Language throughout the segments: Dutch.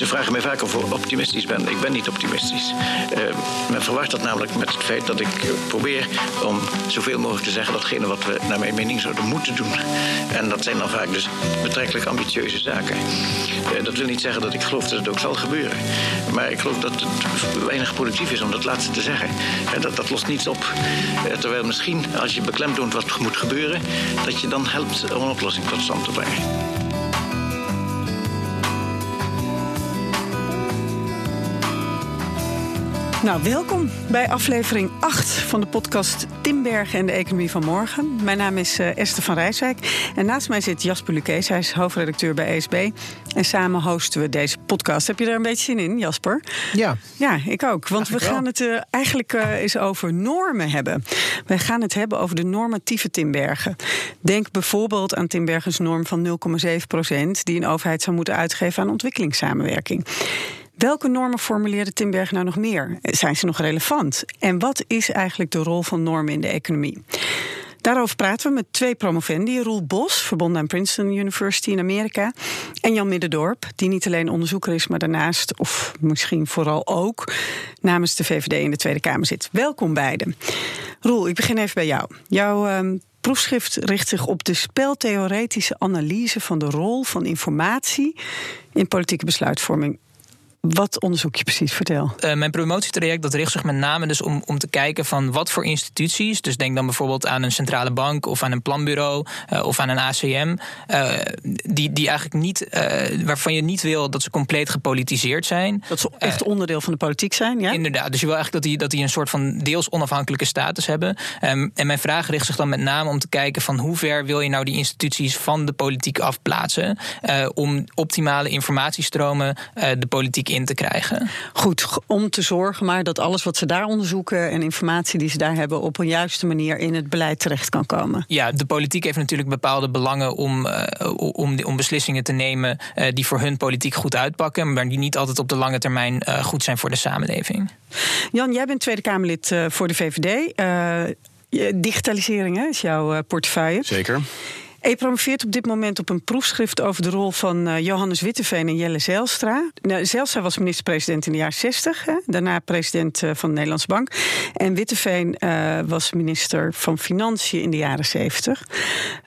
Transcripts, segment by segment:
Ze vragen mij vaak of ik optimistisch ben. Ik ben niet optimistisch. Uh, men verwacht dat namelijk met het feit dat ik probeer om zoveel mogelijk te zeggen datgene wat we naar mijn mening zouden moeten doen. En dat zijn dan vaak dus betrekkelijk ambitieuze zaken. Uh, dat wil niet zeggen dat ik geloof dat het ook zal gebeuren. Maar ik geloof dat het weinig productief is om dat laatste te zeggen. En dat, dat lost niets op. Terwijl misschien als je beklemtoont wat moet gebeuren, dat je dan helpt om een oplossing tot stand te brengen. Nou, welkom bij aflevering 8 van de podcast Timbergen en de Economie van Morgen. Mijn naam is uh, Esther van Rijswijk en naast mij zit Jasper Lukees. Hij is hoofdredacteur bij ESB en samen hosten we deze podcast. Heb je er een beetje zin in, Jasper? Ja. Ja, ik ook. Want we gaan het uh, eigenlijk uh, eens over normen hebben. We gaan het hebben over de normatieve Timbergen. Denk bijvoorbeeld aan Timbergens norm van 0,7 procent... die een overheid zou moeten uitgeven aan ontwikkelingssamenwerking. Welke normen formuleerde Timberg nou nog meer? Zijn ze nog relevant? En wat is eigenlijk de rol van normen in de economie? Daarover praten we met twee promovendi. Roel Bos, verbonden aan Princeton University in Amerika. En Jan Middendorp, die niet alleen onderzoeker is, maar daarnaast, of misschien vooral ook, namens de VVD in de Tweede Kamer zit. Welkom beiden. Roel, ik begin even bij jou. Jouw uh, proefschrift richt zich op de speltheoretische analyse van de rol van informatie in politieke besluitvorming. Wat onderzoek je precies? Vertel. Uh, mijn promotietraject dat richt zich met name dus om, om te kijken van wat voor instituties. Dus denk dan bijvoorbeeld aan een centrale bank of aan een planbureau uh, of aan een ACM. Uh, die, die eigenlijk niet, waarvan je niet wil dat ze compleet gepolitiseerd zijn. Dat ze echt onderdeel van de politiek zijn, ja? Inderdaad. Dus je wil eigenlijk dat die, dat die een soort van deels onafhankelijke status hebben. Um, en mijn vraag richt zich dan met name om te kijken van hoe ver wil je nou die instituties van de politiek afplaatsen. om optimale informatiestromen de politiek in te krijgen. Goed, om te zorgen maar dat alles wat ze daar onderzoeken en informatie die ze daar hebben op een juiste manier in het beleid terecht kan komen. Ja, de politiek heeft natuurlijk bepaalde belangen om, uh, om, om beslissingen te nemen uh, die voor hun politiek goed uitpakken, maar die niet altijd op de lange termijn uh, goed zijn voor de samenleving. Jan, jij bent Tweede Kamerlid voor de VVD. digitalisering hè, is jouw portefeuille. Zeker. Promoveert op dit moment op een proefschrift over de rol van uh, Johannes Witteveen en Jelle Zijlstra. Nou, Zijlstra was minister-president in de jaren 60, hè? daarna president uh, van de Nederlandse Bank. En Witteveen uh, was minister van Financiën in de jaren 70.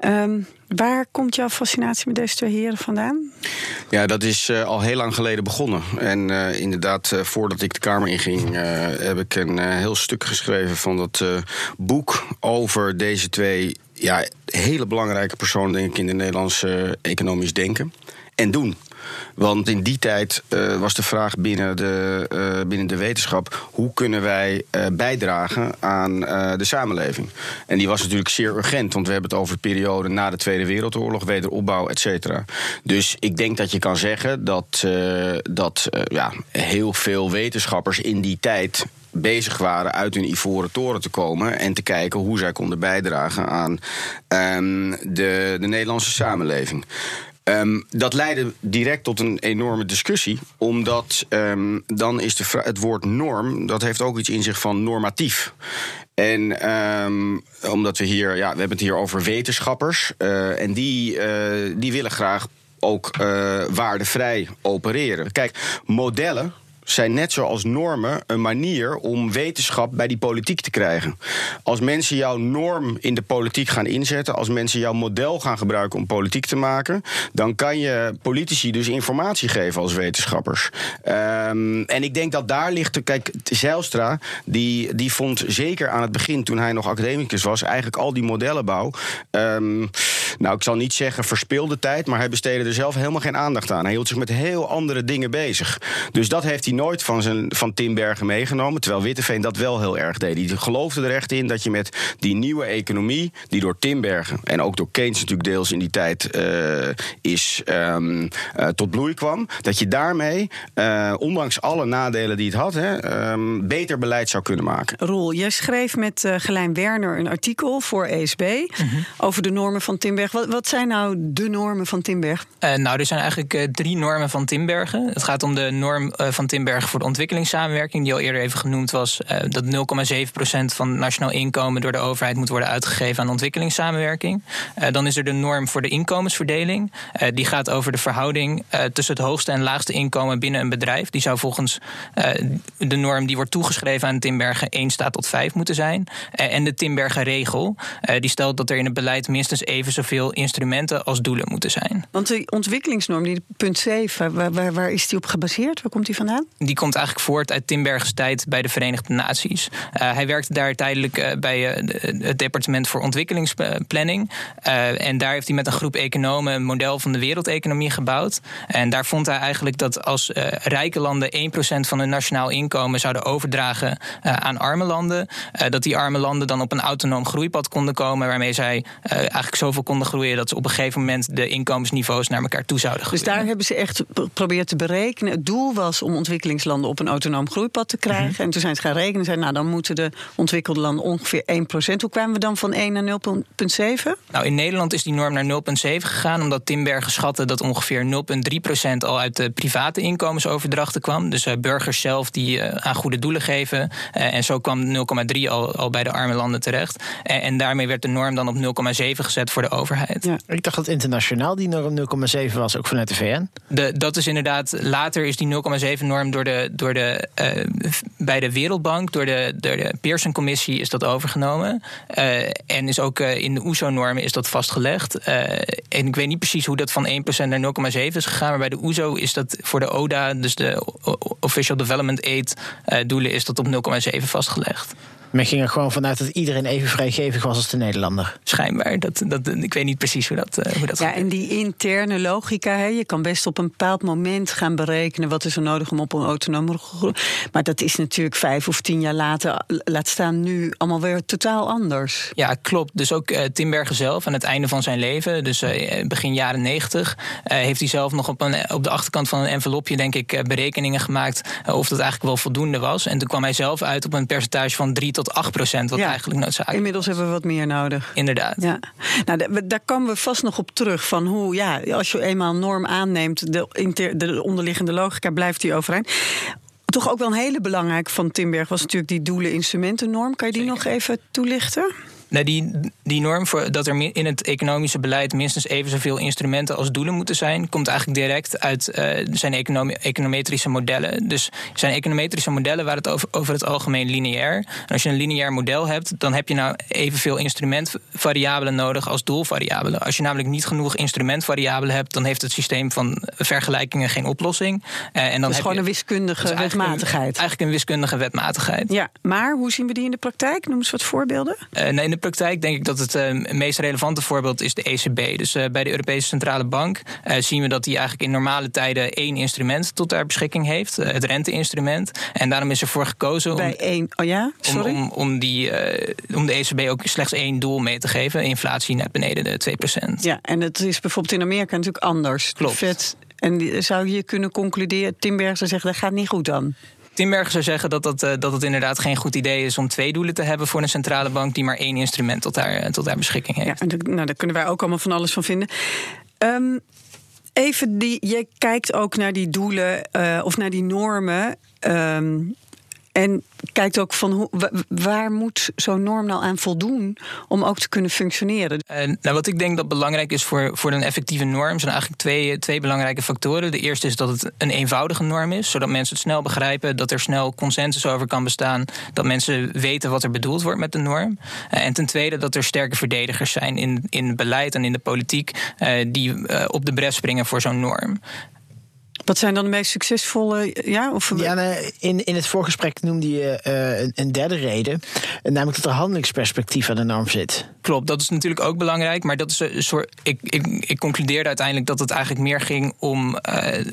Um, Waar komt jouw fascinatie met deze twee heren vandaan? Ja, dat is al heel lang geleden begonnen. En inderdaad, voordat ik de Kamer inging, heb ik een heel stuk geschreven van dat boek over deze twee ja, hele belangrijke personen, denk ik, in de Nederlandse economisch denken en doen. Want in die tijd uh, was de vraag binnen de, uh, binnen de wetenschap: hoe kunnen wij bijdragen aan de samenleving? En die was natuurlijk zeer urgent, want we hebben het over de periode na de Tweede Wereldoorlog, wederopbouw, et cetera. Dus ik denk dat je kan zeggen dat, dat ja, heel veel wetenschappers in die tijd bezig waren uit hun ivoren toren te komen en te kijken hoe zij konden bijdragen aan um, de, de Nederlandse samenleving. Um, dat leidde direct tot een enorme discussie, omdat um, dan is de het woord norm, dat heeft ook iets in zich van normatief. En omdat we hier, ja, we hebben het hier over wetenschappers, uh, en die, uh, die willen graag ook uh, waardevrij opereren. Kijk, modellen zijn net zoals normen een manier om wetenschap bij die politiek te krijgen. Als mensen jouw norm in de politiek gaan inzetten, als mensen jouw model gaan gebruiken om politiek te maken, dan kan je politici dus informatie geven als wetenschappers. Um, en ik denk dat daar ligt. Kijk, Zijlstra, die, die vond zeker aan het begin, toen hij nog academicus was, eigenlijk al die modellenbouw. Um, nou, ik zal niet zeggen verspilde tijd, maar hij besteedde er zelf helemaal geen aandacht aan. Hij hield zich met heel andere dingen bezig. Dus dat heeft hij nooit van, zijn, van Tim Bergen meegenomen. Terwijl Witteveen dat wel heel erg deed. Die geloofde er echt in dat je met die nieuwe economie, die door Tim Bergen en ook door Keynes natuurlijk deels in die tijd uh, is um, uh, tot bloei kwam, dat je daarmee, uh, ondanks alle nadelen die het had, hè, um, beter beleid zou kunnen maken. Roel, jij schreef met Gelijn Werner een artikel voor ESB -hmm. over de normen van Timberg. Wat, wat, zijn nou de normen van Timberg? nou, er zijn eigenlijk drie normen van Timbergen. Het gaat om de norm van Timbergen Timbergen voor de ontwikkelingssamenwerking, die al eerder even genoemd was, uh, dat 0,7% van nationaal inkomen door de overheid moet worden uitgegeven aan ontwikkelingssamenwerking. Uh, dan is er de norm voor de inkomensverdeling. Uh, die gaat over de verhouding tussen het hoogste en laagste inkomen binnen een bedrijf. Die zou volgens de norm die wordt toegeschreven aan Timbergen 1 staat tot 5 moeten zijn. en de Timbergen regel, die stelt dat er in het beleid minstens even zoveel instrumenten als doelen moeten zijn. Want de ontwikkelingsnorm, die punt 7, waar, waar, waar is die op gebaseerd? Waar komt die vandaan? Die komt eigenlijk voort uit Timbergens tijd bij de Verenigde Naties. Uh, hij werkte daar tijdelijk uh, bij uh, het departement voor ontwikkelingsplanning. en daar heeft hij met een groep economen een model van de wereldeconomie gebouwd. En daar vond hij eigenlijk dat als rijke landen 1% van hun nationaal inkomen zouden overdragen aan arme landen, dat die arme landen dan op een autonoom groeipad konden komen, waarmee zij eigenlijk zoveel konden groeien dat ze op een gegeven moment de inkomensniveaus naar elkaar toe zouden groeien. Dus daar hebben ze echt geprobeerd te berekenen. Het doel was om ontwikkelingslanden op een autonoom groeipad te krijgen. Mhm. En toen zijn ze gaan rekenen en zeiden, nou dan moeten de ontwikkelde landen ongeveer 1%. Hoe kwamen we dan van 1 naar 0,7? Nou, in Nederland is die norm naar 0,7 gegaan, omdat Timbergen schatte dat ongeveer 0,3% al uit de private inkomensoverdrachten kwam. Dus uh, burgers zelf die uh, aan goede doelen geven. Uh, en zo kwam 0,3 al, al bij de arme landen terecht. En, en daarmee werd de norm dan op 0,7 gezet voor de overheid. Ja. Ik dacht dat internationaal die norm 0,7 was, ook vanuit de VN. De, dat is inderdaad, later is die 0,7 norm door de, door de, uh, bij de Wereldbank, door de, de Pearson-commissie is dat overgenomen. Uh, en is ook uh, in de OESO-normen is dat vastgelegd. en ik weet niet precies hoe dat van 1% naar 0,7 is gegaan, maar bij de OESO is dat voor de ODA, dus de Official Development Aid doelen, is dat op 0,7 vastgelegd. Men ging er gewoon vanuit dat iedereen even vrijgevig was als de Nederlander. Schijnbaar. Dat, dat, ik weet niet precies hoe dat, uh, hoe dat Ja, en die interne logica. Hè, je kan best op een bepaald moment gaan berekenen... wat is er nodig om op een autonome groep... Maar dat is natuurlijk vijf of tien jaar later... laat staan nu allemaal weer totaal anders. Ja, klopt. Dus ook uh, Tim Bergen zelf aan het einde van zijn leven... dus uh, begin jaren negentig... heeft hij zelf nog op, een, op de achterkant van een envelopje... denk ik, berekeningen gemaakt... of dat eigenlijk wel voldoende was. En toen kwam hij zelf uit op een percentage van 3 tot tot 8 procent, wat eigenlijk noodzakelijk is. Inmiddels hebben we wat meer nodig. Inderdaad. Ja. Nou, daar komen we vast nog op terug. Van hoe, ja, als je eenmaal een norm aanneemt, de, de onderliggende logica blijft die overeind. Toch ook wel een hele belangrijke van Timberg was natuurlijk die doelen-instrumentennorm. Kan je die nog even toelichten? Nou, die, die norm voor dat er in het economische beleid minstens even zoveel instrumenten als doelen moeten zijn, komt eigenlijk direct uit uh, zijn econometrische modellen. Dus zijn econometrische modellen waren het over, over het algemeen lineair. En als je een lineair model hebt, dan heb je nou evenveel instrumentvariabelen nodig als doelvariabelen. Als je namelijk niet genoeg instrumentvariabelen hebt, dan heeft het systeem van vergelijkingen geen oplossing. Uh, en dan is gewoon een wiskundige wetmatigheid. eigenlijk een wiskundige wetmatigheid. Ja, maar hoe zien we die in de praktijk? Noem eens wat voorbeelden. Uh, nee, in de praktijk denk ik dat het uh, meest relevante voorbeeld is de ECB. Dus uh, bij de Europese Centrale Bank uh, zien we dat die eigenlijk in normale tijden één instrument tot haar beschikking heeft, het renteinstrument. En daarom is ervoor gekozen bij om, één, oh ja? Sorry? Om, om, om, die, om de ECB ook slechts één doel mee te geven: inflatie net beneden de 2%. Ja, en het is bijvoorbeeld in Amerika natuurlijk anders. Klopt. Vet, en zou je kunnen concluderen, Tim zou zeggen, dat gaat niet goed dan? Timberg zou zeggen dat, dat, eh, dat het inderdaad geen goed idee is om twee doelen te hebben voor een centrale bank die maar één instrument tot haar, eh, tot haar beschikking heeft. Ja, nou, daar kunnen wij ook allemaal van alles van vinden. Um, even die, je kijkt ook naar die doelen uh, of naar die normen. Um, en kijkt ook van hoe, waar moet zo'n norm nou aan voldoen om ook te kunnen functioneren? nou, wat ik denk dat belangrijk is voor, voor een effectieve norm zijn eigenlijk twee, twee belangrijke factoren. De eerste is dat het een eenvoudige norm is, zodat mensen het snel begrijpen, dat er snel consensus over kan bestaan, dat mensen weten wat er bedoeld wordt met de norm. Eh, en ten tweede dat er sterke verdedigers zijn in, in beleid en in de politiek uh, die uh, op de bres springen voor zo'n norm. Wat zijn dan de meest succesvolle? Ja, of... ja in, in het voorgesprek noemde je uh, een derde reden. Namelijk dat er handelingsperspectief aan de norm zit. Klopt, dat is natuurlijk ook belangrijk. Maar dat is een soort. Ik, ik, ik concludeerde uiteindelijk dat het eigenlijk meer ging om. Uh,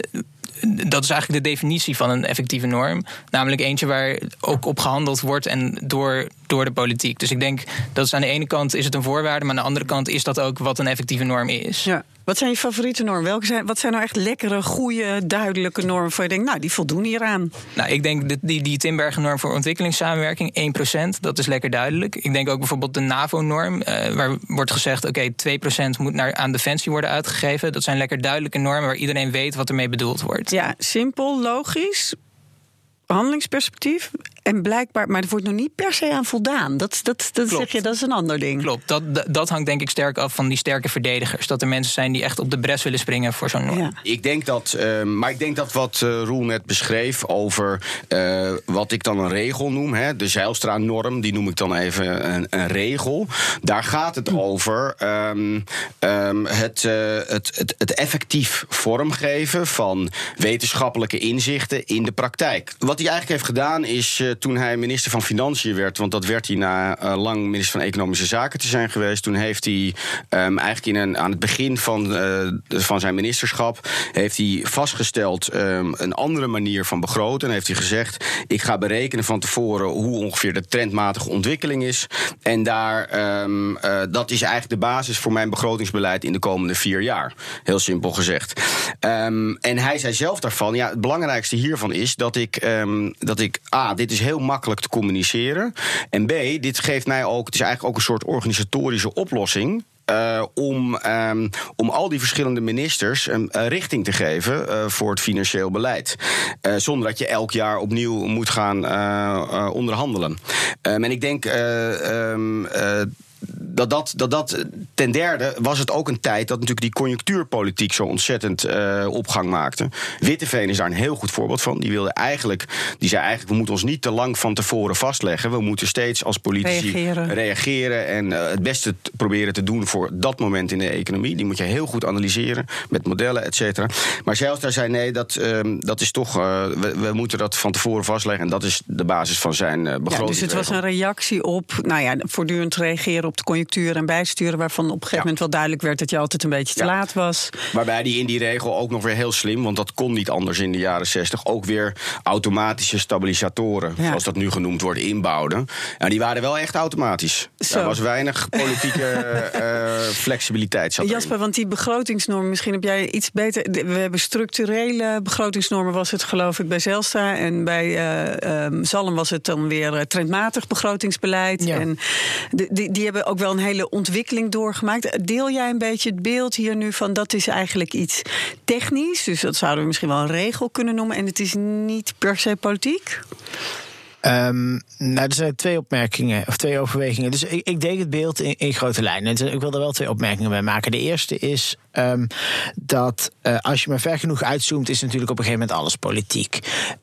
dat is eigenlijk de definitie van een effectieve norm. Namelijk eentje waar ook op gehandeld wordt en door, door de politiek. Dus ik denk dat is aan de ene kant is het een voorwaarde, maar aan de andere kant is dat ook wat een effectieve norm is. Ja. Wat zijn je favoriete normen? Welke zijn, wat zijn nou echt lekkere, goede, duidelijke normen waar je denkt, nou, die voldoen hieraan? Nou, ik denk die, die Timbergen-norm voor ontwikkelingssamenwerking, 1%, dat is lekker duidelijk. Ik denk ook bijvoorbeeld de NAVO-norm, uh, waar wordt gezegd, oké, okay, 2% moet naar, aan defensie worden uitgegeven. Dat zijn lekker duidelijke normen waar iedereen weet wat ermee bedoeld wordt. Ja, simpel, logisch. Handelingsperspectief. En blijkbaar, maar er wordt nog niet per se aan voldaan. Dat, dat, dat zeg je, dat is een ander ding. Klopt, dat, dat, hangt denk ik sterk af van die sterke verdedigers. Dat er mensen zijn die echt op de bres willen springen voor zo'n norm. Ja. Ik denk dat, uh, maar ik denk dat wat uh, Roel net beschreef over uh, wat ik dan een regel noem, hè, de Zeilstra-norm, die noem ik dan even een, een regel. Daar gaat het over um, um, het, het, het, het effectief vormgeven van wetenschappelijke inzichten in de praktijk. Wat hij eigenlijk heeft gedaan is toen hij minister van Financiën werd, want dat werd hij na lang minister van Economische Zaken te zijn geweest, toen heeft hij um, eigenlijk in aan het begin van, van zijn ministerschap heeft hij vastgesteld um, een andere manier van begroten. En heeft hij gezegd: ik ga berekenen van tevoren hoe ongeveer de trendmatige ontwikkeling is. En daar, uh, dat is eigenlijk de basis voor mijn begrotingsbeleid in de komende vier jaar. Heel simpel gezegd. En hij zei zelf daarvan: ja, het belangrijkste hiervan is dat ik, dat ik A, dit is heel makkelijk te communiceren. En B, dit geeft mij ook, het is eigenlijk ook een soort organisatorische oplossing. Uh, om, um, om al die verschillende ministers een richting te geven uh, voor het financieel beleid. zonder dat je elk jaar opnieuw moet gaan onderhandelen. Um, en ik denk. Dat dat, dat dat ten derde was het ook een tijd dat natuurlijk die conjunctuurpolitiek zo ontzettend uh, opgang maakte. Witteveen is daar een heel goed voorbeeld van. Die wilde eigenlijk, die zei eigenlijk, we moeten ons niet te lang van tevoren vastleggen. We moeten steeds als politici reageren, reageren en uh, het beste proberen te doen voor dat moment in de economie. Die moet je heel goed analyseren met modellen, et cetera. Maar zelfs daar zei nee, dat, uh, dat is toch, uh, we, we, moeten dat van tevoren vastleggen. En dat is de basis van zijn begroting. Ja, dus het was een reactie op, nou ja, voortdurend reageren op de conjunctuur en bijsturen, waarvan op een gegeven ja. moment wel duidelijk werd dat je altijd een beetje te ja. laat was. Waarbij die in die regel ook nog weer heel slim, want dat kon niet anders in de jaren 60, ook weer automatische stabilisatoren, ja. zoals dat nu genoemd wordt, inbouwden. En die waren wel echt automatisch. Zo. Er was weinig politieke uh, flexibiliteit. Zat Jasper, want die begrotingsnormen, misschien heb jij iets beter. We hebben structurele begrotingsnormen, was het geloof ik bij Zelstra. En bij uh, um, Zalm was het dan weer trendmatig begrotingsbeleid. En de, die, die hebben ook wel een hele ontwikkeling doorgemaakt. Deel jij een beetje het beeld hier nu van dat is eigenlijk iets technisch? Dus dat zouden we misschien wel een regel kunnen noemen. En het is niet per se politiek? Um, nou, er zijn twee opmerkingen of twee overwegingen. Dus ik, ik denk het beeld in, in grote lijnen. Ik wil er wel twee opmerkingen bij maken. De eerste is um, dat uh, als je maar ver genoeg uitzoomt, is natuurlijk op een gegeven moment alles politiek.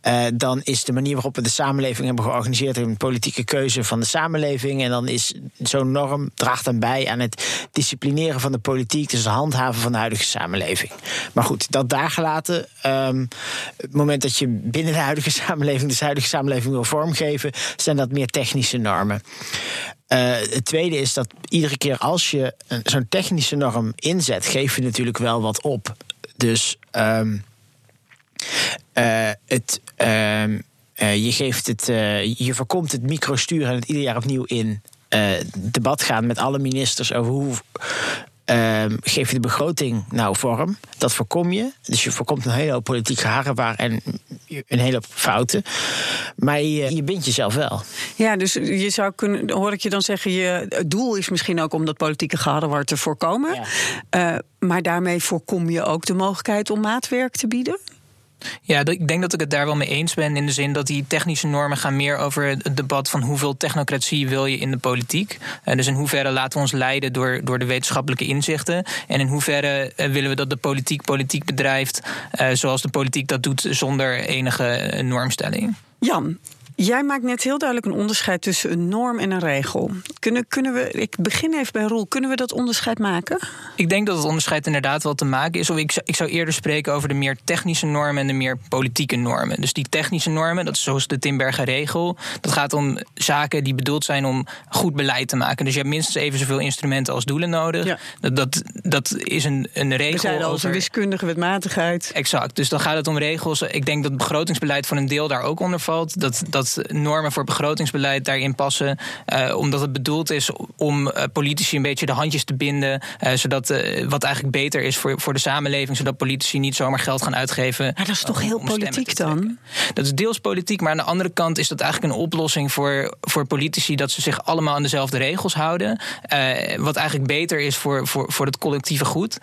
Uh, dan is de manier waarop we de samenleving hebben georganiseerd een politieke keuze van de samenleving. En dan is zo'n norm draagt dan bij aan het disciplineren van de politiek, dus het handhaven van de huidige samenleving. Maar goed, dat daar gelaten. Um, het moment dat je binnen de huidige samenleving, dus de huidige samenleving wil vormgeven, zijn dat meer technische normen. Uh, het tweede is dat iedere keer als je zo'n technische norm inzet, geef je natuurlijk wel wat op. Dus um, uh, het. Um, uh, je geeft het. je voorkomt het microstuur en het ieder jaar opnieuw in debat gaan met alle ministers over hoe Um, geef je de begroting nou vorm. Dat voorkom je. Dus je voorkomt een hele hoop politiek geharrewaar en een hele hoop fouten. Maar je, je bindt jezelf wel. Ja, dus je zou kunnen, hoor ik je dan zeggen, je het doel is misschien ook om dat politieke geharrewar te voorkomen. Ja. Uh, maar daarmee voorkom je ook de mogelijkheid om maatwerk te bieden? Ja, ik denk dat ik het daar wel mee eens ben. In de zin dat die technische normen gaan meer over het debat van hoeveel technocratie wil je in de politiek. Uh, dus in hoeverre laten we ons leiden door, door de wetenschappelijke inzichten. En in hoeverre uh, willen we dat de politiek politiek bedrijft. Uh, zoals de politiek dat doet zonder enige normstelling. Jan, Jij maakt net heel duidelijk een onderscheid tussen een norm en een regel. Kunnen, kunnen we, ik begin even bij Roel, kunnen we dat onderscheid maken? Ik denk dat het onderscheid inderdaad wel te maken is. Of ik, ik zou eerder spreken over de meer technische normen en de meer politieke normen. Dus die technische normen, dat is zoals de Timberger regel. Dat gaat om zaken die bedoeld zijn om goed beleid te maken. Dus je hebt minstens even zoveel instrumenten als doelen nodig. Ja. Dat, dat, dat is een, een regel. We zijn als een wiskundige wetmatigheid. Exact. Dus dan gaat het om regels. Ik denk dat het begrotingsbeleid voor een deel daar ook onder valt. Dat, dat dat normen voor begrotingsbeleid daarin passen. omdat het bedoeld is om politici een beetje de handjes te binden. zodat wat eigenlijk beter is voor, voor de samenleving. Zodat politici niet zomaar geld gaan uitgeven. Maar dat is toch heel politiek dan? Dat is deels politiek, maar aan de andere kant is dat eigenlijk een oplossing voor, voor politici dat ze zich allemaal aan dezelfde regels houden. wat eigenlijk beter is voor, voor, voor het collectieve goed.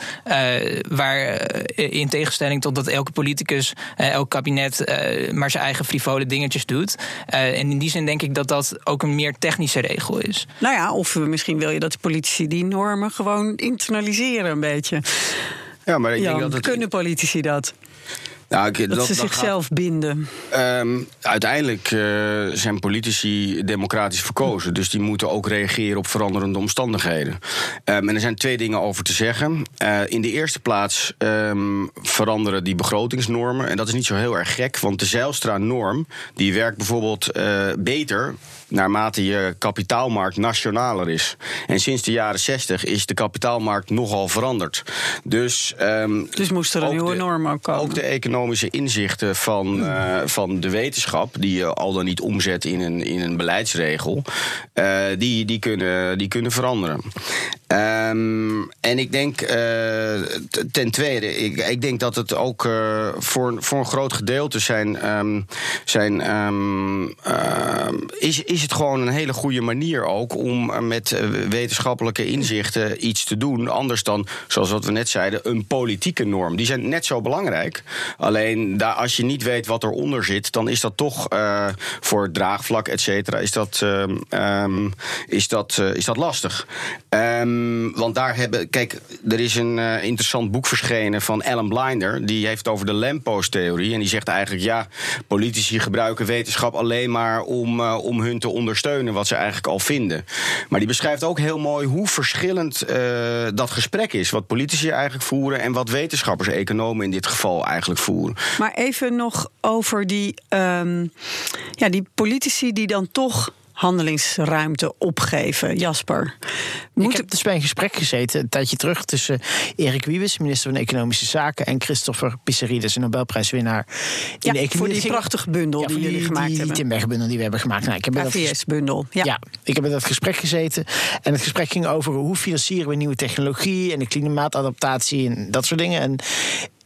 waar in tegenstelling tot dat elke politicus, elk kabinet maar zijn eigen frivole dingetjes doet. En in die zin denk ik dat dat ook een meer technische regel is. Nou ja, of misschien wil je dat de politici die normen gewoon internaliseren een beetje. Ja, maar ik denk dat het... kunnen politici dat? Nou, dat, ze zichzelf binden. Ehm, uiteindelijk uh, zijn politici democratisch verkozen. Dus die moeten ook reageren op veranderende omstandigheden. Um, en er zijn twee dingen over te zeggen. Uh, in de eerste plaats um, veranderen die begrotingsnormen. En dat is niet zo heel erg gek. Want de Zijlstra-norm die werkt bijvoorbeeld uh, beter naarmate je kapitaalmarkt nationaler is. En sinds de jaren 60 is de kapitaalmarkt nogal veranderd. Dus, dus moest er een nieuwe norm komen. Ook de economische inzichten van, uh, van de wetenschap, die je al dan niet omzet in een, in een beleidsregel, uh, die, die, kunnen, die kunnen veranderen. Um, en ik denk uh, ten tweede, ik, ik, denk dat het ook uh, voor, voor een groot gedeelte zijn, um, zijn um, is, is het gewoon een hele goede manier ook om met wetenschappelijke inzichten iets te doen. Anders dan, zoals wat we net zeiden, een politieke norm. Die zijn net zo belangrijk. Alleen daar, als je niet weet wat eronder zit, dan is dat toch uh, voor draagvlak, et cetera, is dat, is dat, uh, is dat lastig. Um, want daar hebben. Kijk, er is een uh, interessant boek verschenen van Alan Blinder. Die heeft over de lamppost-theorie. En die zegt eigenlijk: ja, politici gebruiken wetenschap alleen maar om, om hun te ondersteunen wat ze eigenlijk al vinden. Maar die beschrijft ook heel mooi hoe verschillend dat gesprek is. Wat politici eigenlijk voeren en wat wetenschappers, economen in dit geval eigenlijk voeren. Maar even nog over die, um, ja, die politici die dan toch handelingsruimte opgeven. Jasper. Moet ik heb dus bij een gesprek gezeten, een tijdje terug, tussen Erik Wiebes, minister van Economische Zaken, en Christopher Pissarides, een Nobelprijswinnaar in ja, de economie. Voor die prachtige bundel ja, die jullie die, gemaakt die, hebben. Die Timberg-bundel die we hebben gemaakt. Nou, ik heb KVS-bundel. Ja. ja, ik heb in dat gesprek gezeten. En het gesprek ging over hoe financieren we nieuwe technologie en de klimaatadaptatie en dat soort dingen. En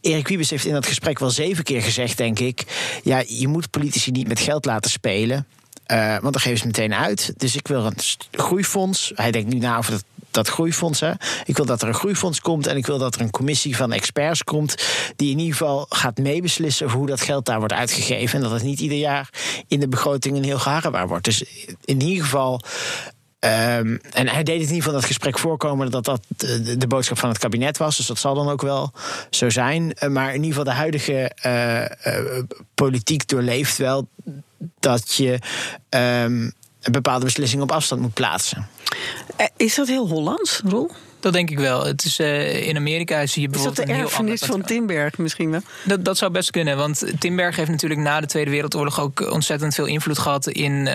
Erik Wiebes heeft in dat gesprek wel zeven keer gezegd, denk ik. Ja, je moet politici niet met geld laten spelen. Uh, want dan geven ze meteen uit. Dus ik wil een groeifonds. Hij denkt nu na over dat, dat groeifonds. Hè. Ik wil dat er een groeifonds komt. En ik wil dat er een commissie van experts komt. Die in ieder geval gaat meebeslissen over hoe dat geld daar wordt uitgegeven. En dat het niet ieder jaar in de begroting een heel geharrewaar wordt. Dus in ieder geval. Um, en hij deed het in ieder geval dat gesprek voorkomen dat dat de, boodschap van het kabinet was. Dus dat zal dan ook wel zo zijn. Maar in ieder geval de huidige uh, uh, politiek doorleeft wel dat je um, een bepaalde beslissing op afstand moet plaatsen. Is dat heel Hollands, Roel? Dat denk ik wel. Het is, uh, in Amerika zie je bijvoorbeeld. Is dat de erfenis van Timberg misschien wel? Dat, dat zou best kunnen. Want Timberg heeft natuurlijk na de Tweede Wereldoorlog ook ontzettend veel invloed gehad in uh,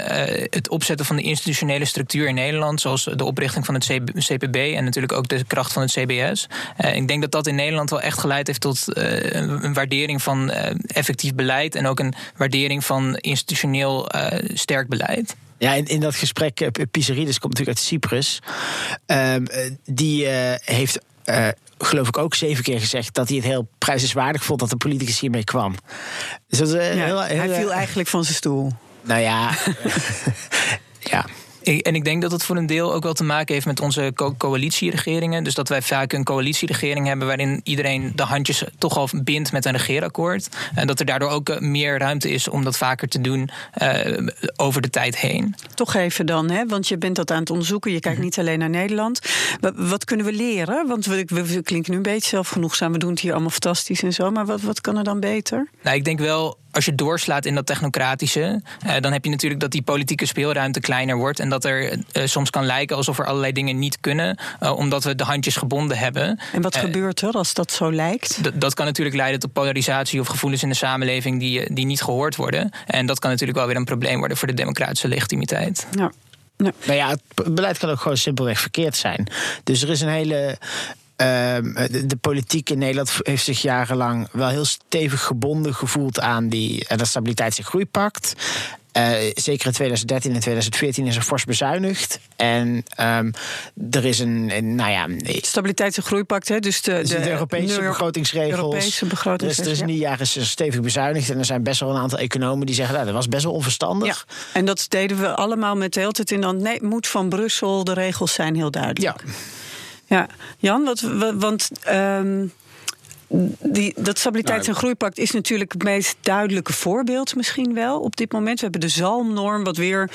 het opzetten van de institutionele structuur in Nederland. Zoals de oprichting van het CPB en natuurlijk ook de kracht van het CBS. Uh, ik denk dat dat in Nederland wel echt geleid heeft tot een waardering van effectief beleid. En ook een waardering van institutioneel sterk beleid. Ja, in, in dat gesprek, uh, Pizzeridis komt natuurlijk uit Cyprus. Uh, die uh, heeft, uh, geloof ik, ook zeven keer gezegd dat hij het heel prijzenswaardig vond dat de politicus hiermee kwam. Dus dat, ja, heel, heel, hij viel eigenlijk van zijn stoel. Nou ja. ja. En ik denk dat het voor een deel ook wel te maken heeft met onze co coalitieregeringen. Dus dat wij vaak een coalitieregering hebben waarin iedereen de handjes toch al bindt met een regeerakkoord. En dat er daardoor ook meer ruimte is om dat vaker te doen uh, over de tijd heen. Toch even dan, hè? want je bent dat aan het onderzoeken. Je kijkt niet alleen naar Nederland. Wat kunnen we leren? Want we, we klinken nu een beetje zelfgenoegzaam. We doen het hier allemaal fantastisch en zo. Maar wat, wat kan er dan beter? Nou, ik denk wel als je doorslaat in dat technocratische, uh, dan heb je natuurlijk dat die politieke speelruimte kleiner wordt. En dat er uh, soms kan lijken alsof er allerlei dingen niet kunnen, uh, omdat we de handjes gebonden hebben. En wat gebeurt er als dat zo lijkt? Dat kan natuurlijk leiden tot polarisatie of gevoelens in de samenleving die, die niet gehoord worden. En dat kan natuurlijk wel weer een probleem worden voor de democratische legitimiteit. Ja. Ja. Nou ja, het beleid kan ook gewoon simpelweg verkeerd zijn. Dus er is een hele de, de, politiek in Nederland heeft zich jarenlang wel heel stevig gebonden gevoeld aan die, dat stabiliteits- en groeipact. Uh, zeker in 2013 en 2014 is er fors bezuinigd. En um, er is een, nou ja... Stabiliteits- en groeipact, hè? Dus de, de, de Europese begrotingsregels. Europese begrotingsregels. Dus, dus in die jaren is er stevig bezuinigd. En er zijn best wel een aantal economen die zeggen... Nou, dat was best wel onverstandig. Ja, en dat deden we allemaal met de hele tijd in dan... nee, moet van Brussel, de regels zijn heel duidelijk. Ja. Ja, Jan, wat, want... Um, die, dat stabiliteits- en groeipact is natuurlijk het meest duidelijke voorbeeld misschien wel op dit moment. We hebben de zalmnorm, wat weer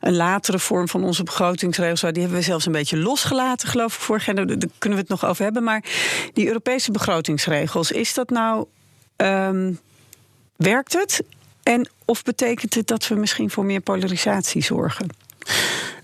een latere vorm van onze begrotingsregels was. Die hebben we zelfs een beetje losgelaten, geloof ik, vorig jaar. Daar kunnen we het nog over hebben. Maar die Europese begrotingsregels, is dat nou... Um, werkt het? En of betekent het dat we misschien voor meer polarisatie zorgen?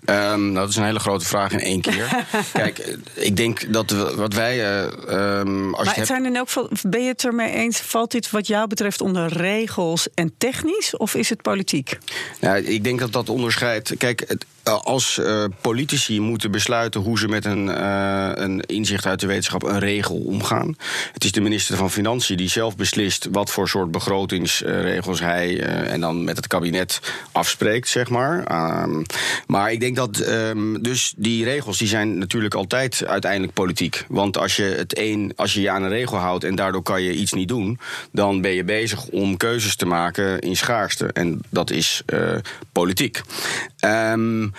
Um, nou, dat is een hele grote vraag in één keer. Kijk, ik denk dat we, wat wij. Uh, um, als maar je zijn in elk geval, ben je het ermee eens? Valt dit wat jou betreft onder regels en technisch? Of is het politiek? Nou, ik denk dat dat onderscheidt. Kijk, het, als uh, politici moeten besluiten hoe ze met een, uh, een inzicht uit de wetenschap een regel omgaan. Het is de minister van Financiën die zelf beslist wat voor soort begrotingsregels hij en dan met het kabinet afspreekt, zeg maar. Um, maar ik denk dat um, dus die regels die zijn natuurlijk altijd uiteindelijk politiek. Want als je het een, als je je aan een regel houdt en daardoor kan je iets niet doen, dan ben je bezig om keuzes te maken in schaarste. En dat is politiek. Um,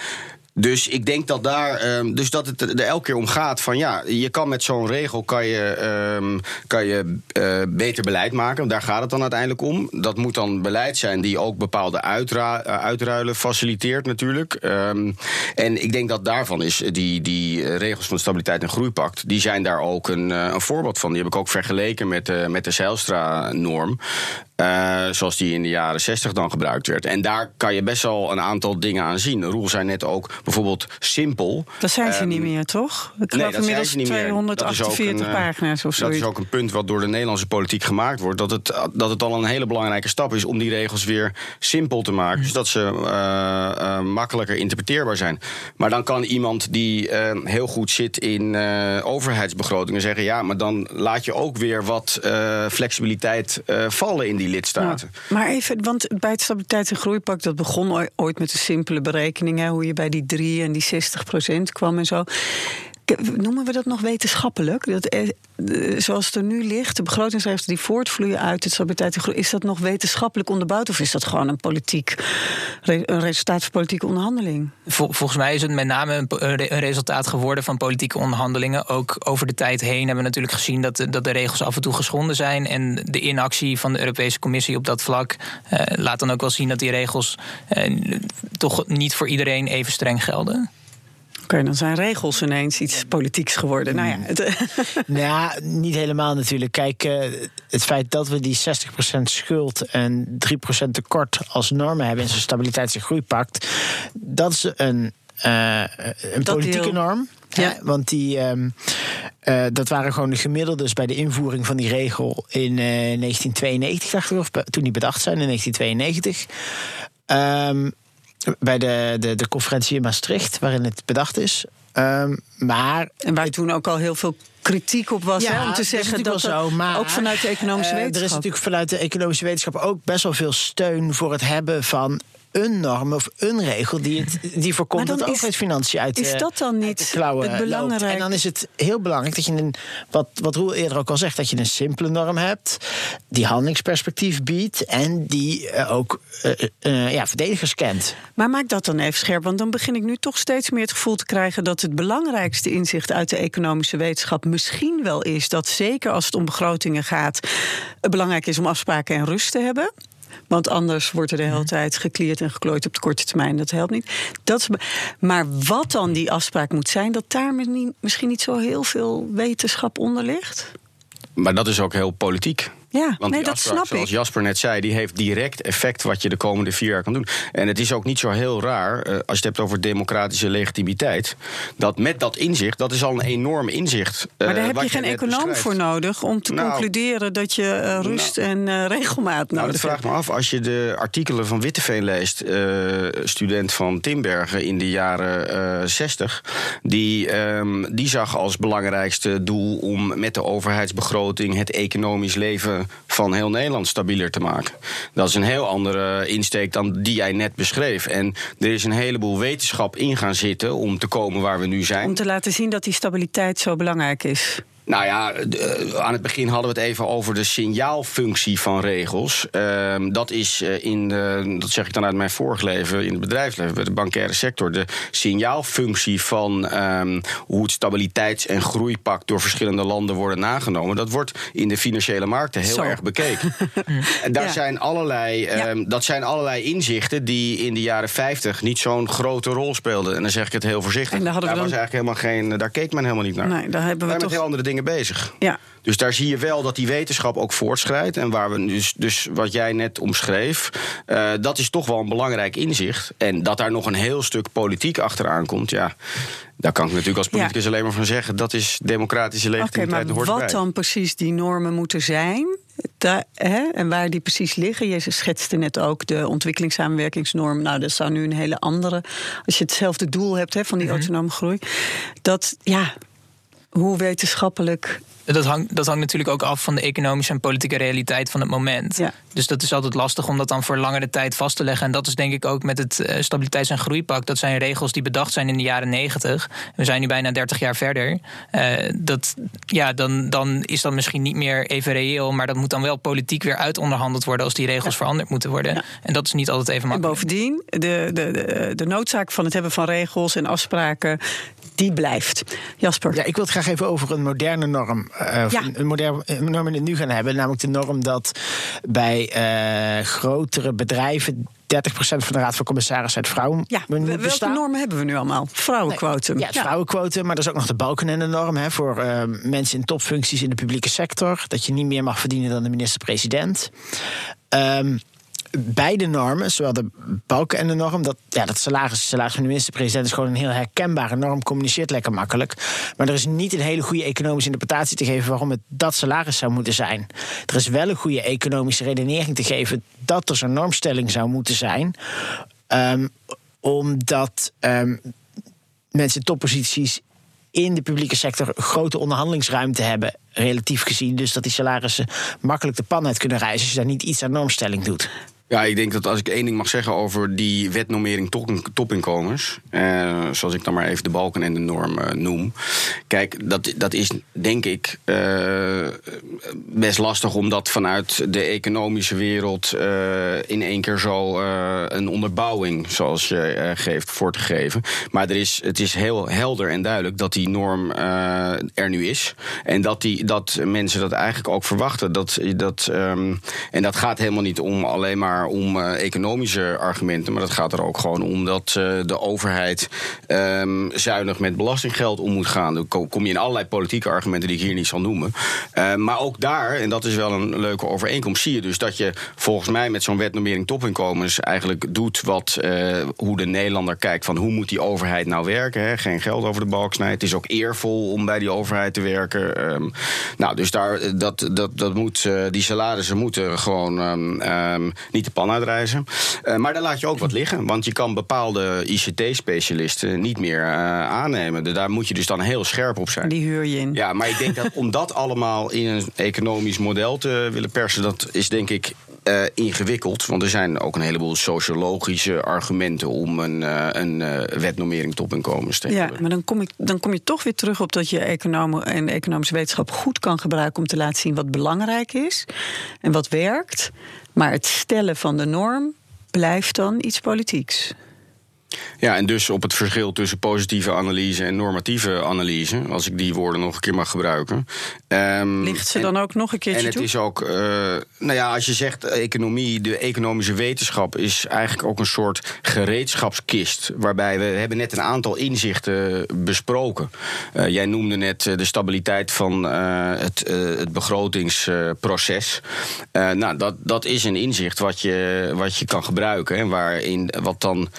dus ik denk dat daar. Um, dus dat het er elke keer om gaat van ja, je kan met zo'n regel kan je, um, kan je uh, beter beleid maken. Daar gaat het dan uiteindelijk om. Dat moet dan beleid zijn die ook bepaalde uitra uitruilen faciliteert, natuurlijk. En ik denk dat daarvan is die, die regels van de stabiliteit en groeipact, die zijn daar ook een, een voorbeeld van. Die heb ik ook vergeleken met, uh, met de Zijlstra-norm. Uh, zoals die in de jaren 60 dan gebruikt werd. En daar kan je best wel een aantal dingen aan zien. Roel zei net ook bijvoorbeeld simpel. Dat zijn ze um, niet meer, toch? Ik nee, inmiddels 248 een, pagina's of zo. Dat is ook een punt wat door de Nederlandse politiek gemaakt wordt. Dat het, dat het al een hele belangrijke stap is om die regels weer simpel te maken. Zodat ze uh, uh, makkelijker interpreteerbaar zijn. Maar dan kan iemand die heel goed zit in overheidsbegrotingen zeggen: ja, maar dan laat je ook weer wat flexibiliteit vallen in die Ja, maar even, want bij het Stabiliteits- en Groeipact... dat begon ooit met een simpele berekening... Hè, hoe je bij die 3 en die 60 procent kwam en zo noemen we dat nog wetenschappelijk? Dat, zoals het er nu ligt, de begrotingsregels die voortvloeien uit het stabiliteit en groei, is dat nog wetenschappelijk onderbouwd of is dat gewoon een politiek een resultaat van politieke onderhandeling? Vol, volgens mij is het met name een, een, resultaat geworden van politieke onderhandelingen. Ook over de tijd heen hebben we natuurlijk gezien dat, dat de regels af en toe geschonden zijn. En de inactie van de Europese Commissie op dat vlak uh, laat dan ook wel zien dat die regels uh, toch niet voor iedereen even streng gelden. Oké, okay, dan zijn regels ineens iets politieks geworden. Nou ja, het, nou ja niet helemaal natuurlijk. Kijk, uh, het feit dat we die 60% schuld en 3% tekort als normen hebben in zo'n stabiliteits- en groeipact, dat is een, uh, een dat politieke deel. norm. Ja. ja. want die, um, uh, dat waren gewoon de gemiddeldes bij de invoering van die regel in 1992, dacht ik, of toen die bedacht zijn in 1992. Um, bij de, de, de conferentie in Maastricht, waarin het bedacht is. Um, maar, en waar toen ook al heel veel kritiek op was. Ja, hè, om te zeggen dat, zo, maar, ook vanuit de economische wetenschap. Er is natuurlijk vanuit de economische wetenschap ook best wel veel steun voor het hebben van een norm of een regel die, het, die voorkomt dat overheidsfinanciën uit Is dat dan niet de het belangrijk? En dan is het heel belangrijk dat je een, wat, wat Roel eerder ook al zegt, dat je een simpele norm hebt, die handelingsperspectief biedt en die uh, ook uh, uh, ja, verdedigers kent. Maar maak dat dan even scherp, want dan begin ik nu toch steeds meer het gevoel te krijgen dat het belangrijkste inzicht uit de economische wetenschap misschien wel is dat zeker als het om begrotingen gaat, het belangrijk is om afspraken en rust te hebben. Want anders wordt er de hele tijd gekleerd en geklooid op de korte termijn. Dat helpt niet. Dat is, maar wat dan die afspraak moet zijn, dat daar misschien niet zo heel veel wetenschap onder ligt? Maar dat is ook heel politiek. Ja, Want nee, dat snap zoals ik. Jasper net zei, die heeft direct effect wat je de komende vier jaar kan doen. En het is ook niet zo heel raar, uh, als je het hebt over democratische legitimiteit, dat met dat inzicht, dat is al een enorm inzicht. Uh, maar daar heb je geen econoom beschrijft. voor nodig om te nou, concluderen dat je uh, rust nou, en regelmaat nodig nou, dat vraagt me af, als je de artikelen van Witteveen leest, student van Timbergen in de jaren 60, die, um, die zag als belangrijkste doel om met de overheidsbegroting het economisch leven van heel Nederland stabieler te maken. Dat is een heel andere insteek dan die jij net beschreef. En er is een heleboel wetenschap in gaan zitten om te komen waar we nu zijn. Om te laten zien dat die stabiliteit zo belangrijk is. Nou ja, eh, aan het begin hadden we het even over de signaalfunctie van regels. Ehm, dat is uh, in, de, dat zeg ik dan uit mijn vorige leven in het bedrijfsleven, bij de bankaire sector, de signaalfunctie van um, hoe het stabiliteits- en groeipact door verschillende landen worden nagenomen. Dat wordt in de financiële markten heel erg bekeken. en daar zijn allerlei, um, dat zijn allerlei inzichten die in de jaren 50 niet zo'n grote rol speelden. En dan zeg ik het heel voorzichtig. En daar, daar was eigenlijk helemaal geen, daar keek men helemaal niet naar. Nee, daar hebben we, toch... met heel andere dingen bezig. Ja. Dus daar zie je wel dat die wetenschap ook voortschrijdt. En waar we dus, dus wat jij net omschreef, uh, dat is toch wel een belangrijk inzicht. En dat daar nog een heel stuk politiek achteraan komt, ja. Daar kan ik natuurlijk als politicus alleen maar van zeggen. Dat is democratische legitimiteit. Oké, maar wat dan precies die normen moeten zijn? Daar, hè, en waar die precies liggen. Je schetste net ook de ontwikkelingssamenwerkingsnorm. Nou, dat zou nu een hele andere. Als je hetzelfde doel hebt hè, van die -hmm. autonome groei. Dat, ja, hoe wetenschappelijk. Dat hangt, dat hangt natuurlijk ook af van de economische en politieke realiteit van het moment. Ja. Dus dat is altijd lastig om dat dan voor langere tijd vast te leggen. En dat is denk ik ook met het uh, Stabiliteits- en Groeipact. Dat zijn regels die bedacht zijn in de jaren 90. We zijn nu bijna 30 jaar verder. Uh, dat, ja, dan, dan is dat misschien niet meer even reëel. Maar dat moet dan wel politiek weer uitonderhandeld worden als die regels ja. veranderd moeten worden. Ja. En dat is niet altijd even makkelijk. En bovendien, de, de, de, de noodzaak van het hebben van regels en afspraken die blijft. Jasper. Ja, ik wil het graag even over een moderne norm. Uh, ja. Een moderne norm in het nu gaan hebben. Namelijk de norm dat bij uh, grotere bedrijven. 30% van de Raad van Commissarissen uit vrouwen ja, welke bestaan. normen hebben we nu allemaal? Vrouwenquotum. Nee, ja, ja, vrouwenquotum, maar er is ook nog de balkenende-norm... Hè, voor uh, mensen in topfuncties in de publieke sector. Dat je niet meer mag verdienen dan de minister-president. Um, beide normen, zowel de balken en de norm, dat, ja, dat salaris, salaris van de minister-president is gewoon een heel herkenbare norm, communiceert lekker makkelijk. Maar er is niet een hele goede economische interpretatie te geven waarom het dat salaris zou moeten zijn. Er is wel een goede economische redenering te geven dat er zo'n normstelling zou moeten zijn. Um, omdat um, mensen topposities in de publieke sector grote onderhandelingsruimte hebben, relatief gezien. Dus dat die salarissen makkelijk de pan uit kunnen reizen als je daar niet iets aan normstelling doet. Ja, ik denk dat als ik één ding mag zeggen over die wetnormering topinkomens, eh, zoals ik dan maar even de balken en de norm uh, noem. Kijk, dat, dat is denk ik uh, best lastig om dat vanuit de economische wereld in één keer zo een onderbouwing, zoals je geeft, voor te geven. Maar er is, het is heel helder en duidelijk dat die norm er nu is. En dat, die, dat mensen dat eigenlijk ook verwachten. Dat, dat, um, en dat gaat helemaal niet om alleen maar om uh, economische argumenten, maar dat gaat er ook gewoon om dat uh, de overheid um, zuinig met belastinggeld om moet gaan. Dan kom je in allerlei politieke argumenten die ik hier niet zal noemen. Uh, maar ook daar, en dat is wel een leuke overeenkomst, zie je dus dat je volgens mij met zo'n wetnormering topinkomens eigenlijk doet wat hoe de Nederlander kijkt van hoe moet die overheid nou werken. Hè? Geen geld over de balk snijden. Het is ook eervol om bij die overheid te werken. Um, nou, dus daar, dat, dat, dat moet, die salarissen moeten gewoon um, um, niet de pan uitreizen. Uh, maar daar laat je ook wat liggen. Want je kan bepaalde ICT-specialisten niet meer uh, aannemen. Daar moet je dus dan heel scherp op zijn. Die huur je in. Ja, maar ik denk dat om dat allemaal in een economisch model te willen persen... dat is denk ik uh, ingewikkeld. Want er zijn ook een heleboel sociologische argumenten om een, uh, een uh, wetnormering topinkomens te Ja, maar dan kom, ik, dan kom je toch weer terug op dat je economen en economische wetenschap goed kan gebruiken om te laten zien wat belangrijk is en wat werkt. Maar het stellen van de norm blijft dan iets politieks. Ja, en dus op het verschil tussen positieve analyse en normatieve analyse, als ik die woorden nog een keer mag gebruiken. Um, Ligt ze en, dan ook nog een keertje En het toe? is ook, uh, nou ja, als je zegt economie, de economische wetenschap is eigenlijk ook een soort gereedschapskist. Waarbij we hebben net een aantal inzichten besproken. Uh, jij noemde net de stabiliteit van uh, het, het begrotingsproces. nou, dat, dat is een inzicht wat je, wat je kan gebruiken. En waarin wat dan.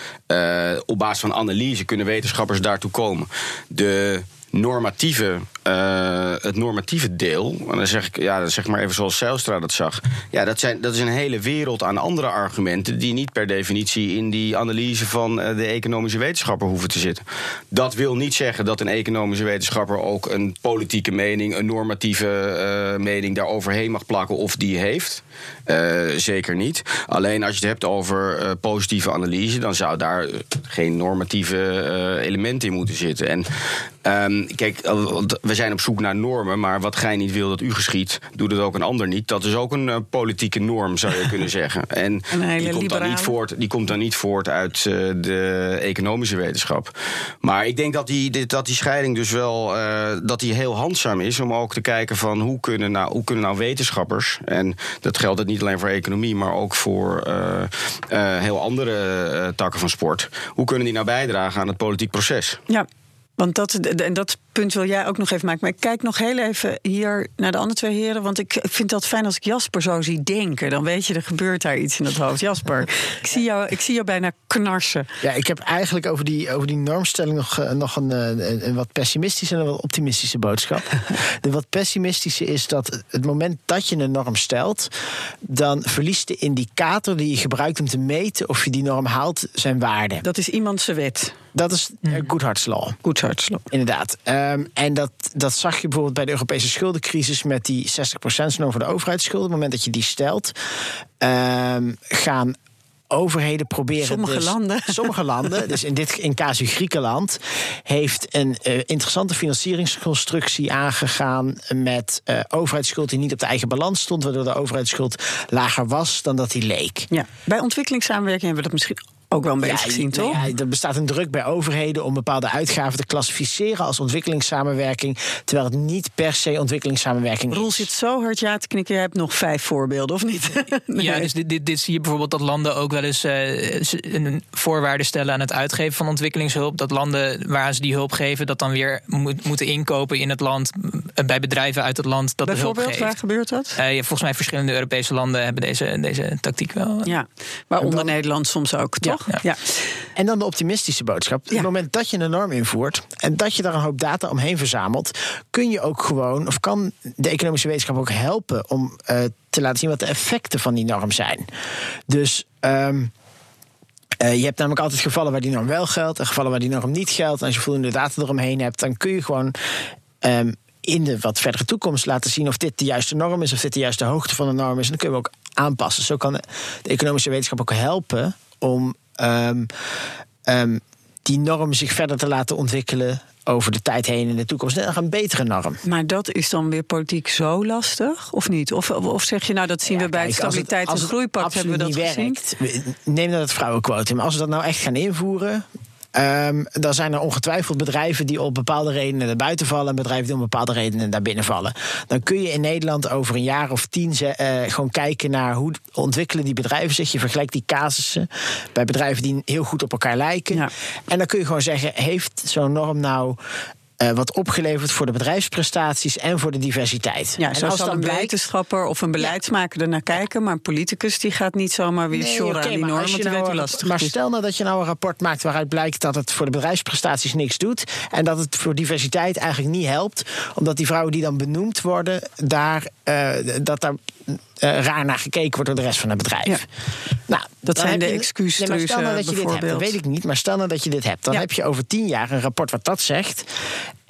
Uh, op basis van analyse kunnen wetenschappers daartoe komen. De normatieve, uh, het normatieve deel, en dan zeg ik, ja, zeg maar even zoals Zijlstra dat zag, ja, dat, zijn, dat is een hele wereld aan andere argumenten die niet per definitie in die analyse van uh, de economische wetenschapper hoeven te zitten. Dat wil niet zeggen dat een economische wetenschapper ook een politieke mening, een normatieve uh, mening daar overheen mag plakken of die heeft. zeker niet. Alleen als je het hebt over positieve analyse, dan zou daar geen normatieve elementen in moeten zitten. En Um, kijk, we zijn op zoek naar normen, maar wat gij niet wil dat u geschiet, doet het ook een ander niet. Dat is ook een uh, politieke norm, zou je kunnen zeggen. En die komt, dan niet voort, die komt dan niet voort uit uh, de economische wetenschap. Maar ik denk dat die, dat die scheiding dus wel uh, dat die heel handzaam is om ook te kijken van hoe kunnen nou, hoe kunnen nou wetenschappers, en dat geldt niet alleen voor economie, maar ook voor heel andere takken van sport, hoe kunnen die nou bijdragen aan het politiek proces? Ja. Want dat, en dat punt wil jij ook nog even maken. Maar ik kijk nog heel even hier naar de andere twee heren. Want ik vind dat fijn als ik Jasper zo zie denken. Dan weet je, er gebeurt daar iets in het hoofd. Jasper, ik, zie jou, ik zie jou bijna knarsen. Ja, ik heb eigenlijk over die, over die normstelling nog, eh, nog een, eh, een, een wat pessimistische en een wat optimistische boodschap. De wat pessimistische is dat het moment dat je een norm stelt, dan verliest de indicator die je gebruikt om te meten of je die norm haalt zijn waarde. Dat is iemands wet. Dat is uh, Goodhart's Law. Goodhart's Law. Inderdaad. Um, en dat, dat zag je bijvoorbeeld bij de Europese schuldencrisis met die 60% over de overheidsschulden. Op het moment dat je die stelt, um, gaan overheden proberen. Sommige dus, landen. Sommige landen, dus in, dit, in casu Griekenland, heeft een uh, interessante financieringsconstructie aangegaan met uh, overheidsschuld die niet op de eigen balans stond, waardoor de overheidsschuld lager was dan dat die leek. Ja, bij ontwikkelingssamenwerking hebben we dat misschien ook wel een beetje ja, gezien, toch? Ja, er bestaat een druk bij overheden om bepaalde uitgaven te klassificeren als ontwikkelingssamenwerking, terwijl het niet per se ontwikkelingssamenwerking is. Roel zit zo hard ja te knikken. Je hebt nog vijf voorbeelden, of niet? nee. Ja, dus dit, dit, dit, zie je bijvoorbeeld dat landen ook wel eens uh, een voorwaarde stellen aan het uitgeven van ontwikkelingshulp. Dat landen waar ze die hulp geven, dat dan weer moet, moeten inkopen in het land eh, bij bedrijven uit het land dat de hulp geeft. waar gebeurt dat? Uh, ja, volgens mij verschillende Europese landen hebben deze, deze tactiek wel. Ja, waaronder Nederland soms ook, toch? Ja. Ja. En dan de optimistische boodschap. Op het moment dat je een norm invoert en dat je daar een hoop data omheen verzamelt, kun je ook gewoon, of kan de economische wetenschap ook helpen om uh, te laten zien wat de effecten van die norm zijn. Dus. Um, uh, je hebt namelijk altijd gevallen waar die norm wel geldt en gevallen waar die norm niet geldt. En als je voldoende data eromheen hebt, dan kun je gewoon um, in de wat verdere toekomst laten zien of dit de juiste norm is, of dit de juiste hoogte van de norm is. En dan kun je ook aanpassen. Zo kan de economische wetenschap ook helpen om um, um, die norm zich verder te laten ontwikkelen over de tijd heen in de toekomst. En een betere norm. Maar dat is dan weer politiek zo lastig, of niet? Of, of zeg je nou, dat zien ja, we bij kijk, het stabiliteit en groeipact, hebben we dat gezien? Werkt, neem dan het vrouwenquotum. Als we dat nou echt gaan invoeren, Um, dan zijn er ongetwijfeld bedrijven die op bepaalde redenen naar buiten vallen en bedrijven die op bepaalde redenen naar binnen vallen. Dan kun je in Nederland over een jaar of tien uh, gewoon kijken naar hoe ontwikkelen die bedrijven zich. Je vergelijkt die casussen bij bedrijven die heel goed op elkaar lijken. Ja. En dan kun je gewoon zeggen: heeft zo'n norm nou uh, wat opgeleverd voor de bedrijfsprestaties en voor de diversiteit. Ja, en als dan een wetenschapper of een beleidsmaker ja. er naar kijken, maar een politicus die gaat niet zomaar weer nee, okay, aan die normen, want die nou, weet lastig Maar stel nou dat je nou een rapport maakt waaruit blijkt dat het voor de bedrijfsprestaties niks doet en dat het voor diversiteit eigenlijk niet helpt, omdat die vrouwen die dan benoemd worden, daar, uh, dat daar uh, raar naar gekeken wordt door de rest van het bedrijf. Ja. Nou, dat zijn de excuses. Nee, stel nou dat je dit hebt, dat weet ik niet, maar stel nou dat je dit hebt, dan ja. heb je over tien jaar een rapport wat dat zegt.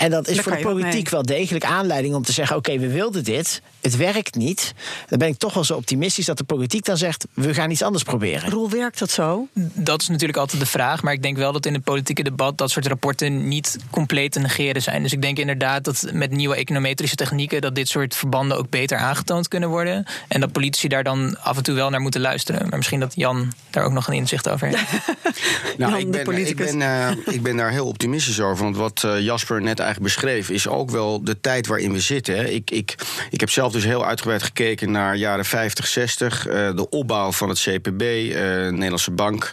En dat is voor de politiek wel degelijk aanleiding om te zeggen: oké, okay, we wilden dit, het werkt niet. Dan ben ik toch wel zo optimistisch dat de politiek dan zegt: we gaan iets anders proberen. Roel, werkt dat zo? Dat is natuurlijk altijd de vraag, maar ik denk wel dat in het politieke debat dat soort rapporten niet compleet te negeren zijn. Dus ik denk inderdaad dat met nieuwe econometrische technieken dat dit soort verbanden ook beter aangetoond kunnen worden. En dat politici daar dan af en toe wel naar moeten luisteren. Maar misschien dat Jan daar ook nog een inzicht over heeft. nou, ik ben, ik, ben, uh, ik ben daar heel optimistisch over. Want wat uh, Jasper net eigenlijk beschreef, is ook wel de tijd waarin we zitten. Ik, ik, ik heb zelf dus heel uitgebreid gekeken naar jaren 50, 60. Uh, de opbouw van het CPB, Nederlandse Bank.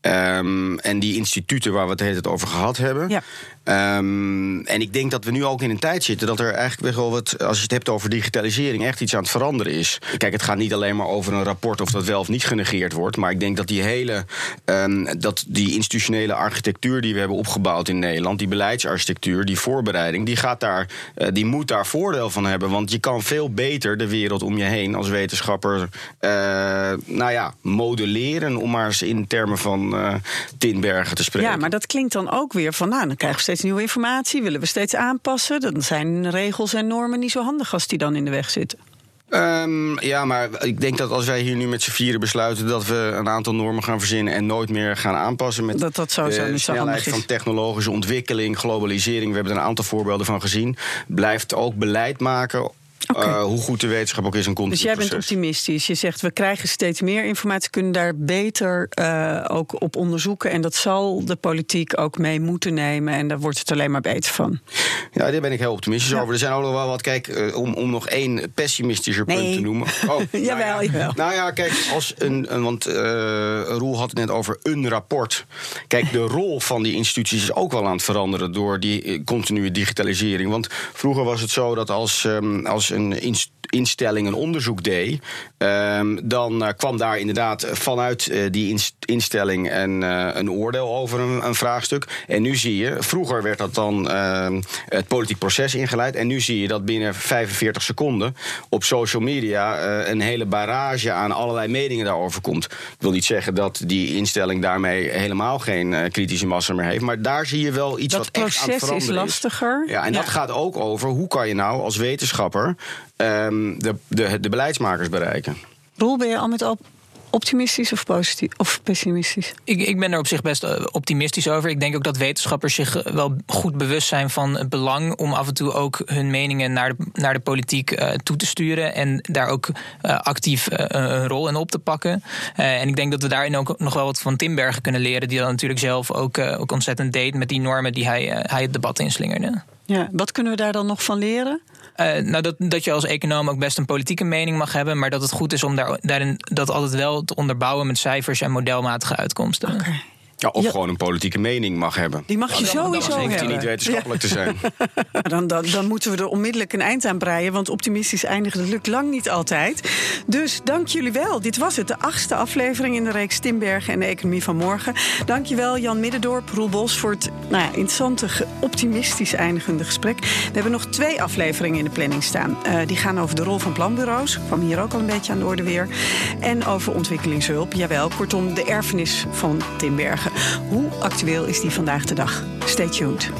Um, en die instituten waar we het hele over gehad hebben. Ja. Um, en ik denk dat we nu ook in een tijd zitten dat er eigenlijk wel wat, als je het hebt over digitalisering, echt iets aan het veranderen is. Kijk, het gaat niet alleen maar over een rapport of dat wel of niet genegeerd wordt. Maar ik denk dat die hele, um, dat die institutionele architectuur die we hebben opgebouwd in Nederland, die beleidsarchitectuur, die voorbereiding, die, gaat daar, eh, die moet daar voordeel van hebben. Want je kan veel beter de wereld om je heen als wetenschapper uh, nou ja, modelleren, om maar eens in termen van uh, Tinbergen te spreken. Ja, maar dat klinkt dan ook weer van, nou, dan krijgen we steeds nieuwe informatie, willen we steeds aanpassen. Dan zijn regels en normen niet zo handig als die dan in de weg zitten. Um, ja, maar ik denk dat als wij hier nu met z'n vieren besluiten dat we een aantal normen gaan verzinnen en nooit meer gaan aanpassen met dat dat sowieso de niet snelheid van technologische ontwikkeling, globalisering, we hebben er een aantal voorbeelden van gezien, blijft ook beleid maken Okay. Uh, hoe goed de wetenschap ook is een continu Dus jij bent optimistisch. Je zegt we krijgen steeds meer informatie, kunnen daar beter uh, ook op onderzoeken. En dat zal de politiek ook mee moeten nemen. En daar wordt het alleen maar beter van. Ja, daar ben ik heel optimistisch ja. over. Er zijn ook nog wel wat, kijk, uh, om, om nog één pessimistischer nee. punt te noemen. Oh, jawel, nou ja, jawel. Nou ja, kijk, als een, een want Roel had het net over een rapport. Kijk, de rol van die instituties is ook wel aan het veranderen door die continue digitalisering. Want vroeger was het zo dat als, um, als een instelling een onderzoek deed, um, dan uh, kwam daar inderdaad vanuit uh, die instelling een, uh, een oordeel over een, een, vraagstuk. En nu zie je, vroeger werd dat dan het politiek proces ingeleid. En nu zie je dat binnen 45 seconden op social media een hele barrage aan allerlei meningen daarover komt. Ik wil niet zeggen dat die instelling daarmee helemaal geen kritische massa meer heeft. Maar daar zie je wel iets dat wat echt aan het veranderen is lastiger. Ja, en ja. dat gaat ook over hoe kan je nou als wetenschapper um, de, de, de beleidsmakers bereiken. Roel, ben je al met al optimistisch of, positief, of pessimistisch? Ik, ik ben er op zich best optimistisch over. Ik denk ook dat wetenschappers zich wel goed bewust zijn van het belang om af en toe ook hun meningen naar de, naar de politiek uh, toe te sturen en daar ook uh, actief uh, een rol in op te pakken. en ik denk dat we daarin ook nog wel wat van Timbergen kunnen leren, die dat natuurlijk zelf ook, ook ontzettend deed met die normen die hij, hij het debat inslingerde. Ja, wat kunnen we daar dan nog van leren? Uh, nou, dat, dat je als econoom ook best een politieke mening mag hebben, maar dat het goed is om daar, daarin dat altijd wel te onderbouwen met cijfers en modelmatige uitkomsten. Okay. Ja, of ja. gewoon een politieke mening mag hebben. Die mag je dan, sowieso dan hebben. hoeft hij niet wetenschappelijk ja. te zijn. dan, dan, dan, moeten we er onmiddellijk een eind aan breien. Want optimistisch eindigen, dat lukt lang niet altijd. Dus dank jullie wel. Dit was het, de achtste aflevering in de reeks Timbergen en de Economie van Morgen. Dank je wel, Jan Middendorp, Roel Bos... voor het nou ja, interessante, optimistisch eindigende gesprek. We hebben nog twee afleveringen in de planning staan. Uh, die gaan over de rol van planbureaus. Kwam hier ook al een beetje aan de orde weer. En over ontwikkelingshulp. Jawel, kortom, de erfenis van Timbergen. Hoe actueel is die vandaag de dag? Stay tuned.